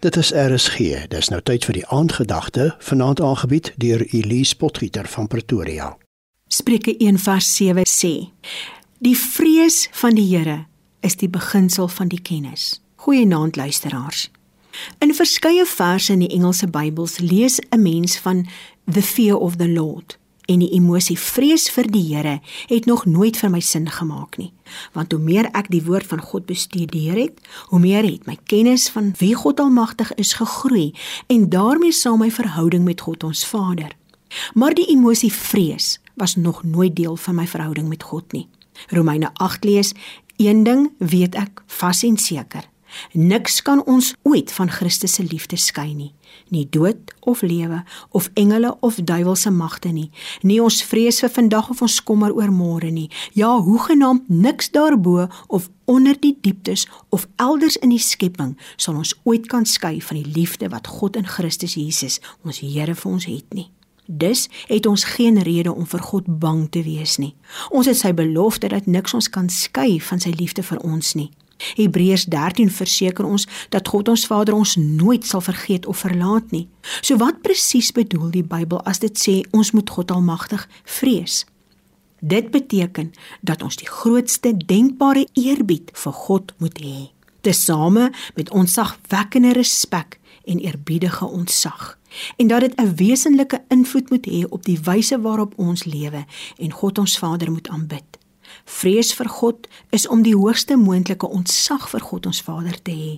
Dit is RSG. Dis nou tyd vir die aandgedagte, vanaand aangebied deur Elise Potgieter van Pretoria. Spreuke 1:7 sê: Die vrees van die Here is die beginsel van die kennis. Goeienaand luisteraars. In verskeie verse in die Engelse Bybels lees 'n mens van the fear of the Lord en die emosie vrees vir die Here het nog nooit vir my sin gemaak nie. Want hoe meer ek die woord van God bestudeer het, hoe meer het my kennis van wie God Almagtig is gegroei en daarmee saam my verhouding met God ons Vader. Maar die emosie vrees was nog nooit deel van my verhouding met God nie. Romeine 8 lees: Een ding weet ek vas en seker, Niks kan ons ooit van Christus se liefde skei nie. Nie dood of lewe of engele of duiwelse magte nie. Nie ons vrees vir vandag of ons kommer oor môre nie. Ja, hoegenaamd niks daarbo of onder die dieptes of elders in die skepping sal ons ooit kan skei van die liefde wat God in Christus Jesus, ons Here vir ons het nie. Dus het ons geen rede om vir God bang te wees nie. Ons het sy belofte dat niks ons kan skei van sy liefde vir ons nie. Hebreërs 13 verseker ons dat God ons Vader ons nooit sal vergeet of verlaat nie. So wat presies bedoel die Bybel as dit sê ons moet God Almagtig vrees? Dit beteken dat ons die grootste denkbare eerbied vir God moet hê, tesame met ontzagwekkende respek en eerbiedige ontzag. En dat dit 'n wesenlike invloed moet hê op die wyse waarop ons lewe en God ons Vader moet aanbid. Vrees vir God is om die hoogste moontlike ontzag vir God ons Vader te hê.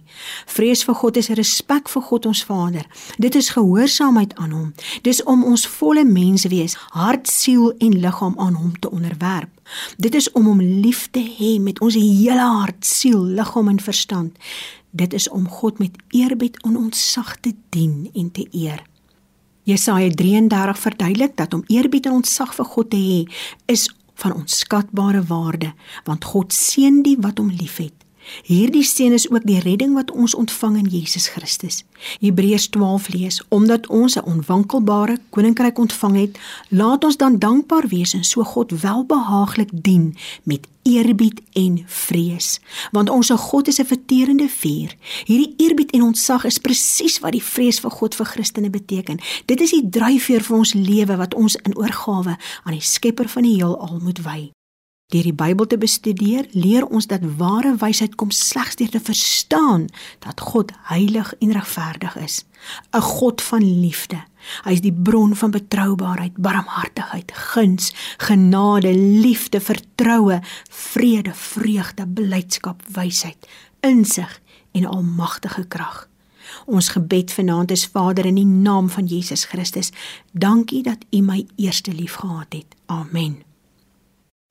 Vrees vir God is respek vir God ons Vader. Dit is gehoorsaamheid aan hom. Dis om ons volle menswees, hart, siel en liggaam aan hom te onderwerp. Dit is om hom lief te hê met ons hele hart, siel, liggaam en verstand. Dit is om God met eerbied en ontzag te dien en te eer. Jesaja 33 verduidelik dat om eerbied en ontzag vir God te hê is van onskatbare waarde, want God seën die wat hom liefhet. Hierdie seën is ook die redding wat ons ontvang in Jesus Christus. Hebreërs 12 lees: Omdat ons 'n onwankelbare koninkryk ontvang het, laat ons dan dankbaar wees en so God welbehaaglik dien met eerbied en vrees. Want ons God is 'n verterende vuur. Hierdie eerbied en ontzag is presies wat die vrees vir God vir Christene beteken. Dit is die dryfveer vir ons lewe wat ons in oorgawe aan die Skepper van die heelal moet wy. Deur die Bybel te bestudeer, leer ons dat ware wysheid kom slegs deur te verstaan dat God heilig en regverdig is, 'n God van liefde. Hy is die bron van betroubaarheid, barmhartigheid, guns, genade, liefde, vertroue, vrede, vreugde, blydskap, wysheid, insig en almagtige krag. Ons gebed vanaand is Vader in die naam van Jesus Christus. Dankie dat U my eerste liefgehad het. Amen.